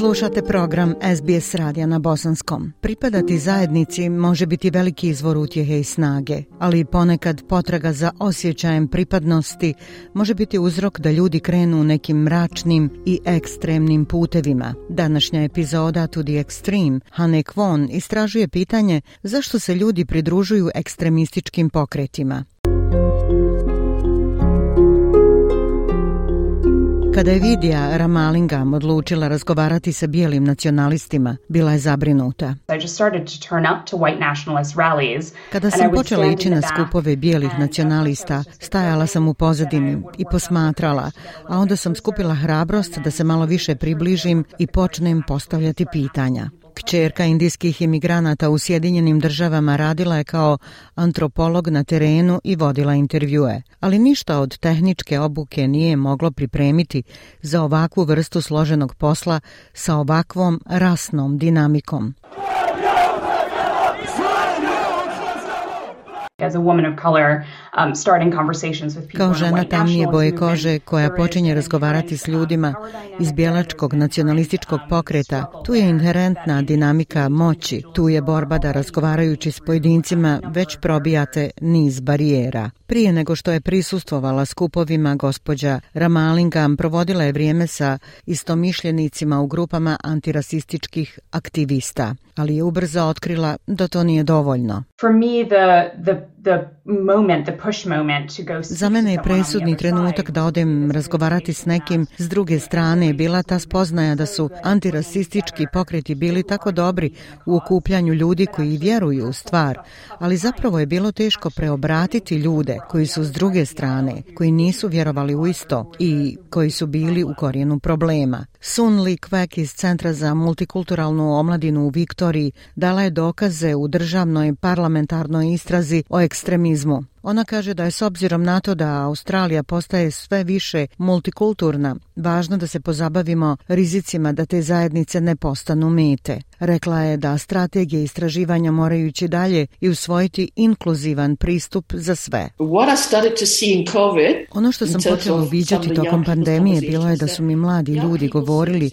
Slušate program SBS radija na Bosanskom. Pripadati zajednici može biti veliki izvor utjehe i snage, ali ponekad potraga za osjećajem pripadnosti može biti uzrok da ljudi krenu nekim mračnim i ekstremnim putevima. Današnja epizoda To the Extreme, Hane istražuje pitanje zašto se ljudi pridružuju ekstremističkim pokretima. Kada je Vidija Ramalingam odlučila razgovarati sa bijelim nacionalistima, bila je zabrinuta. Kada sam počela ići na skupove bijelih uh, nacionalista, stajala sam u pozadini i posmatrala, a onda sam skupila hrabrost da se malo više približim i počnem postavljati pitanja. Kćerka indijskih imigranata u Sjedinjenim državama radila je kao antropolog na terenu i vodila intervjue, ali ništa od tehničke obuke nije moglo pripremiti za ovakvu vrstu složenog posla sa ovakvom rasnom dinamikom. Kao žena tamnije boje kože koja počinje razgovarati s ljudima um, iz bjelačkog nacionalističkog pokreta, tu je inherentna dinamika moći, tu je borba da razgovarajući s pojedincima već probijate niz barijera. Prije nego što je prisustvovala skupovima, gospođa Ramalingam provodila je vrijeme sa istomišljenicima u grupama antirasističkih aktivista, ali je ubrzo otkrila da to nije dovoljno. Za mene je presudni trenutak da odem razgovarati s nekim s druge strane je bila ta spoznaja da su antirasistički pokreti bili tako dobri u okupljanju ljudi koji vjeruju u stvar, ali zapravo je bilo teško preobratiti ljude koji su s druge strane, koji nisu vjerovali u isto i koji su bili u korijenu problema. Sun Li Kwek iz Centra za multikulturalnu omladinu u Viktoriji dala je dokaze u državnoj parlamentarnoj istrazi o ekstremizmu. Ona kaže da je s obzirom na to da Australija postaje sve više multikulturna, važno da se pozabavimo rizicima da te zajednice ne postanu mete. Rekla je da strategije istraživanja moraju ići dalje i usvojiti inkluzivan pristup za sve. Ono što sam počela uviđati tokom pandemije bilo je da su mi mladi ljudi govorili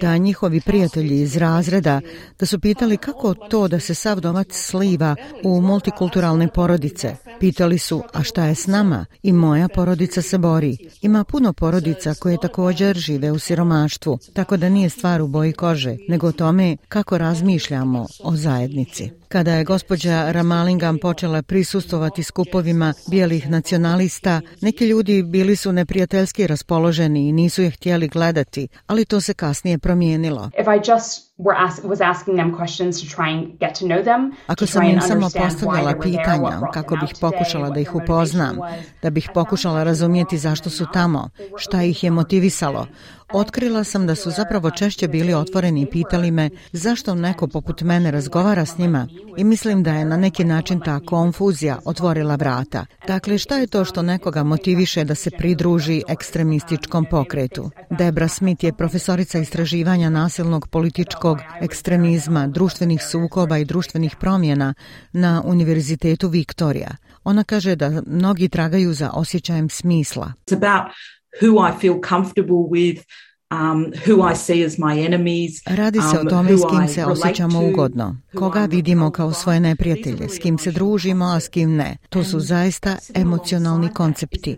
da njihovi prijatelji iz razreda da su pitali kako to da se sav domac sliva u multikulturalne porodice. Pitali pitali su, a šta je s nama? I moja porodica se bori. Ima puno porodica koje također žive u siromaštvu, tako da nije stvar u boji kože, nego o tome kako razmišljamo o zajednici. Kada je gospođa Ramalingam počela prisustovati skupovima bijelih nacionalista, neki ljudi bili su neprijateljski raspoloženi i nisu je htjeli gledati, ali to se kasnije promijenilo. Ako sam im samo postavljala pitanja kako bih pokušala da ih upoznam, da bih pokušala razumjeti zašto su tamo, šta ih je motivisalo, Otkrila sam da su zapravo češće bili otvoreni i pitali me zašto neko poput mene razgovara s njima i mislim da je na neki način ta konfuzija otvorila vrata. Dakle, šta je to što nekoga motiviše da se pridruži ekstremističkom pokretu? Debra Smith je profesorica istraživanja nasilnog političkog ekstremizma, društvenih sukoba i društvenih promjena na Univerzitetu Viktorija. Ona kaže da mnogi tragaju za osjećajem smisla who I feel comfortable with, Um, who I see as my enemies, Radi se o um, tome s kim se osjećamo ugodno, koga vidimo kao svoje neprijatelje, s kim se družimo, a s kim ne. To su zaista emocionalni koncepti.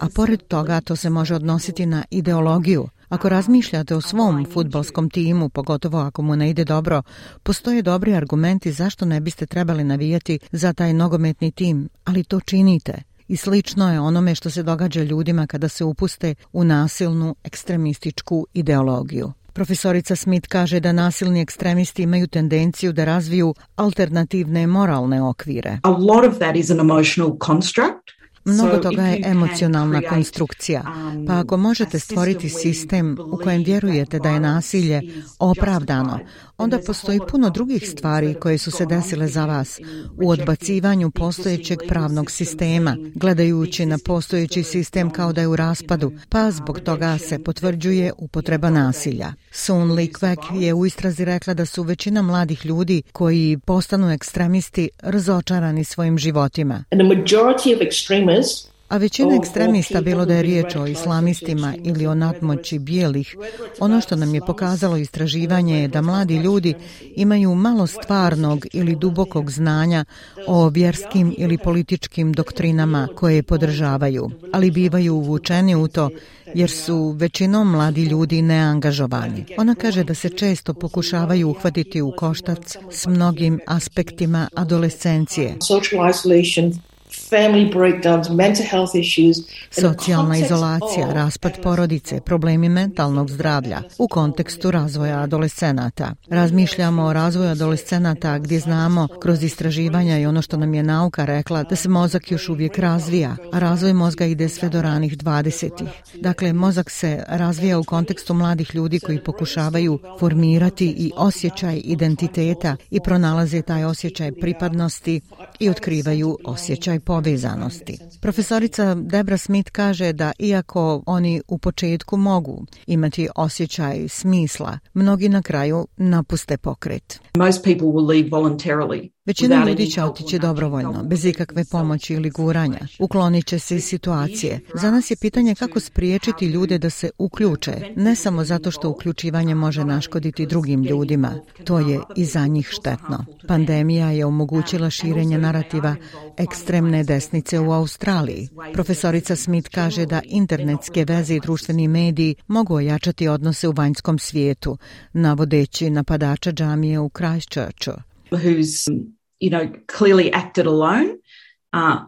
A pored toga to se može odnositi na ideologiju. Ako ah, razmišljate o svom futbolskom timu, pogotovo ako mu ne ide dobro, postoje dobri argumenti zašto ne biste trebali navijati za taj nogometni tim, ali to činite i slično je onome što se događa ljudima kada se upuste u nasilnu ekstremističku ideologiju. Profesorica Smith kaže da nasilni ekstremisti imaju tendenciju da razviju alternativne moralne okvire. A lot of that is an emotional construct. Mnogo toga je emocionalna konstrukcija, um, pa ako možete stvoriti sistem u kojem vjerujete da je nasilje opravdano, onda postoji puno drugih stvari koje su se desile za vas u odbacivanju postojećeg pravnog sistema, gledajući na postojeći sistem kao da je u raspadu, pa zbog toga se potvrđuje upotreba nasilja. Sun Li je u istrazi rekla da su većina mladih ljudi koji postanu ekstremisti razočarani svojim životima. A većina ekstremista, bilo da je riječ o islamistima ili o nadmoći bijelih, ono što nam je pokazalo istraživanje je da mladi ljudi imaju malo stvarnog ili dubokog znanja o vjerskim ili političkim doktrinama koje podržavaju, ali bivaju uvučeni u to jer su većinom mladi ljudi neangažovani. Ona kaže da se često pokušavaju uhvatiti u koštac s mnogim aspektima adolescencije. Socijalna izolacija, raspad porodice, problemi mentalnog zdravlja u kontekstu razvoja adolescenata. Razmišljamo o razvoju adolescenata gdje znamo kroz istraživanja i ono što nam je nauka rekla da se mozak još uvijek razvija, a razvoj mozga ide sve do ranih 20. Dakle, mozak se razvija u kontekstu mladih ljudi koji pokušavaju formirati i osjećaj identiteta i pronalaze taj osjećaj pripadnosti i otkrivaju osjećaj povezanosti. Profesorica Debra Smith kaže da iako oni u početku mogu imati osjećaj smisla, mnogi na kraju napuste pokret. Most people will leave voluntarily. Većina ljudi će otići dobrovoljno, bez ikakve pomoći ili guranja. Uklonit će se iz situacije. Za nas je pitanje kako spriječiti ljude da se uključe, ne samo zato što uključivanje može naškoditi drugim ljudima. To je i za njih štetno. Pandemija je omogućila širenje narativa ekstremne desnice u Australiji. Profesorica Smith kaže da internetske veze i društveni mediji mogu ojačati odnose u vanjskom svijetu, navodeći napadača džamije u Christchurchu who's, you know, clearly acted alone. Uh,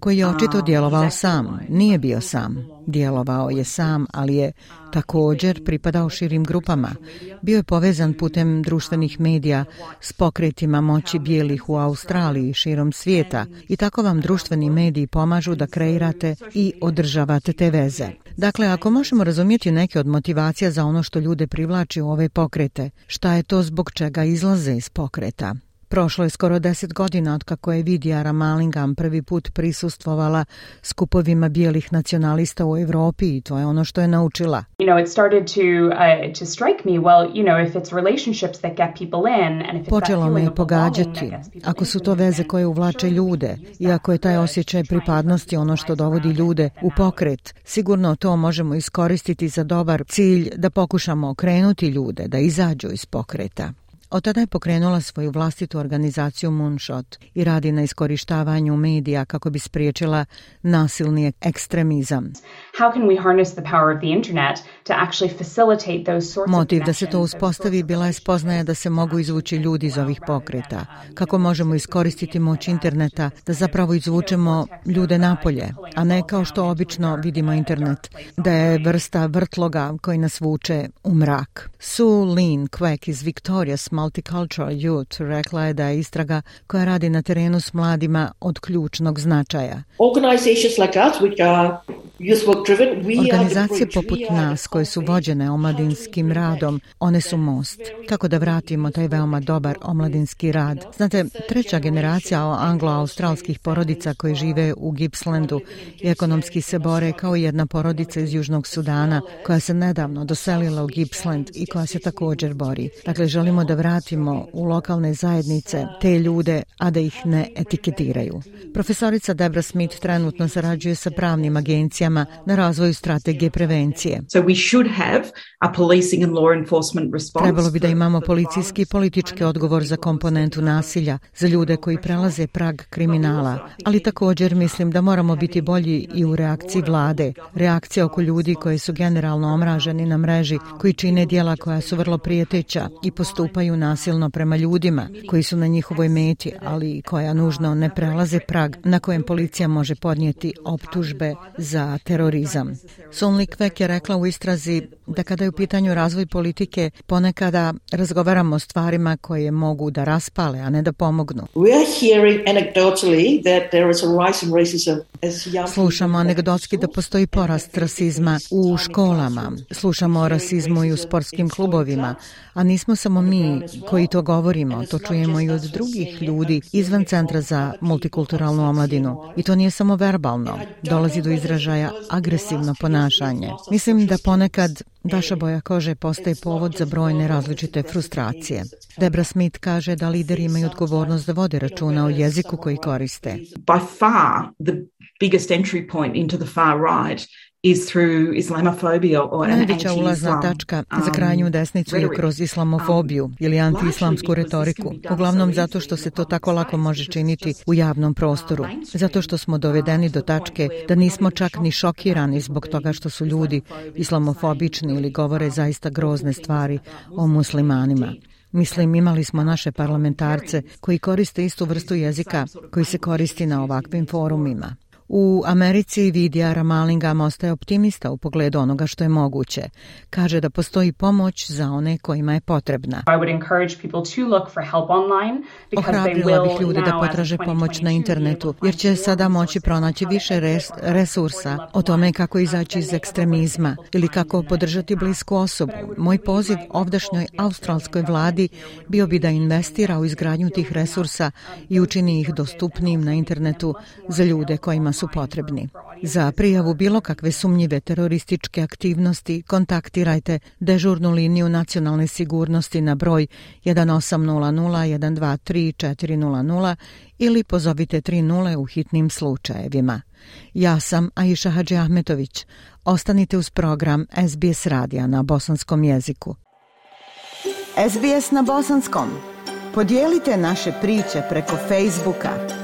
Koji je očito ah, djelovao sam, nije bio sam. Djelovao je sam, ali je također pripadao širim grupama. Bio je povezan putem društvenih medija s pokretima moći bijelih u Australiji i širom svijeta i tako vam društveni mediji pomažu da kreirate i održavate te veze. Dakle, ako možemo razumjeti neke od motivacija za ono što ljude privlači u ove pokrete, šta je to zbog čega izlaze iz pokreta? Prošlo je skoro deset godina od kako je Vidija Ramalingam prvi put prisustvovala skupovima bijelih nacionalista u Europi i to je ono što je naučila. Počelo me je pogađati. Ako su to veze koje uvlače ljude i ako je taj osjećaj pripadnosti ono što dovodi ljude u pokret, sigurno to možemo iskoristiti za dobar cilj da pokušamo okrenuti ljude da izađu iz pokreta. Od tada je pokrenula svoju vlastitu organizaciju Moonshot i radi na iskorištavanju medija kako bi spriječila nasilni ekstremizam. Motiv da se to uspostavi bila je spoznaja da se mogu izvući ljudi iz ovih pokreta. Kako možemo iskoristiti moć interneta da zapravo izvučemo ljude napolje, a ne kao što obično vidimo internet, da je vrsta vrtloga koji nas vuče u mrak. Su Lin Quack iz Victoria Small Multicultural Youth rekla je da je istraga koja radi na terenu s mladima od ključnog značaja. Organizacije poput nas koje su vođene omladinskim radom, one su most. Kako da vratimo taj veoma dobar omladinski rad? Znate, treća generacija anglo-australskih porodica koje žive u Gippslandu i ekonomski se bore kao jedna porodica iz Južnog Sudana koja se nedavno doselila u Gippsland i koja se također bori. Dakle, želimo da vratimo u lokalne zajednice te ljude, a da ih ne etiketiraju. Profesorica Debra Smith trenutno zarađuje sa pravnim agencijama na razvoju strategije prevencije. Trebalo bi da imamo policijski i politički odgovor za komponentu nasilja, za ljude koji prelaze prag kriminala, ali također mislim da moramo biti bolji i u reakciji vlade, reakcija oko ljudi koji su generalno omraženi na mreži, koji čine dijela koja su vrlo prijeteća i postupaju nasilno prema ljudima koji su na njihovoj meti, ali koja nužno ne prelaze prag na kojem policija može podnijeti optužbe za terorizam. Sun Likvek je rekla u istrazi da kada je u pitanju razvoj politike ponekada razgovaramo o stvarima koje mogu da raspale, a ne da pomognu. Slušamo anegdotski da postoji porast rasizma u školama. Slušamo o rasizmu i u sportskim klubovima, a nismo samo mi koji to govorimo, to čujemo i od drugih ljudi izvan Centra za multikulturalnu omladinu. I to nije samo verbalno. Dolazi do izražaja agresivno ponašanje. Mislim da ponekad Vaša boja kože postaje povod za brojne različite frustracije. Debra Smith kaže da lideri imaju odgovornost da vode računa o jeziku koji koriste. By far the biggest entry point into the far right is through islamophobia or ulazna tačka za um, krajnju desnicu je kroz islamofobiju um, ili antiislamsku retoriku, uglavnom zato što se to tako lako može činiti u javnom uh, prostoru, zato što smo dovedeni do tačke da nismo čak ni šokirani zbog toga što su ljudi islamofobični ili govore zaista grozne stvari o muslimanima. Mislim, imali smo naše parlamentarce koji koriste istu vrstu jezika koji se koristi na ovakvim forumima. U Americi Vidija Ramalinga ostaje optimista u pogledu onoga što je moguće. Kaže da postoji pomoć za one kojima je potrebna. Ohrabrila bih ljude da potraže pomoć na internetu, jer će sada moći pronaći više resursa o tome kako izaći iz ekstremizma ili kako podržati blisku osobu. Moj poziv ovdašnjoj australskoj vladi bio bi da investira u izgradnju tih resursa i učini ih dostupnim na internetu za ljude kojima su potrebni. Za prijavu bilo kakve sumnjive terorističke aktivnosti kontaktirajte dežurnu liniju nacionalne sigurnosti na broj 1800 123 400 ili pozovite 30 u hitnim slučajevima. Ja sam Aisha Hadži Ahmetović. Ostanite uz program SBS radija na bosanskom jeziku. SBS na bosanskom. Podijelite naše priče preko Facebooka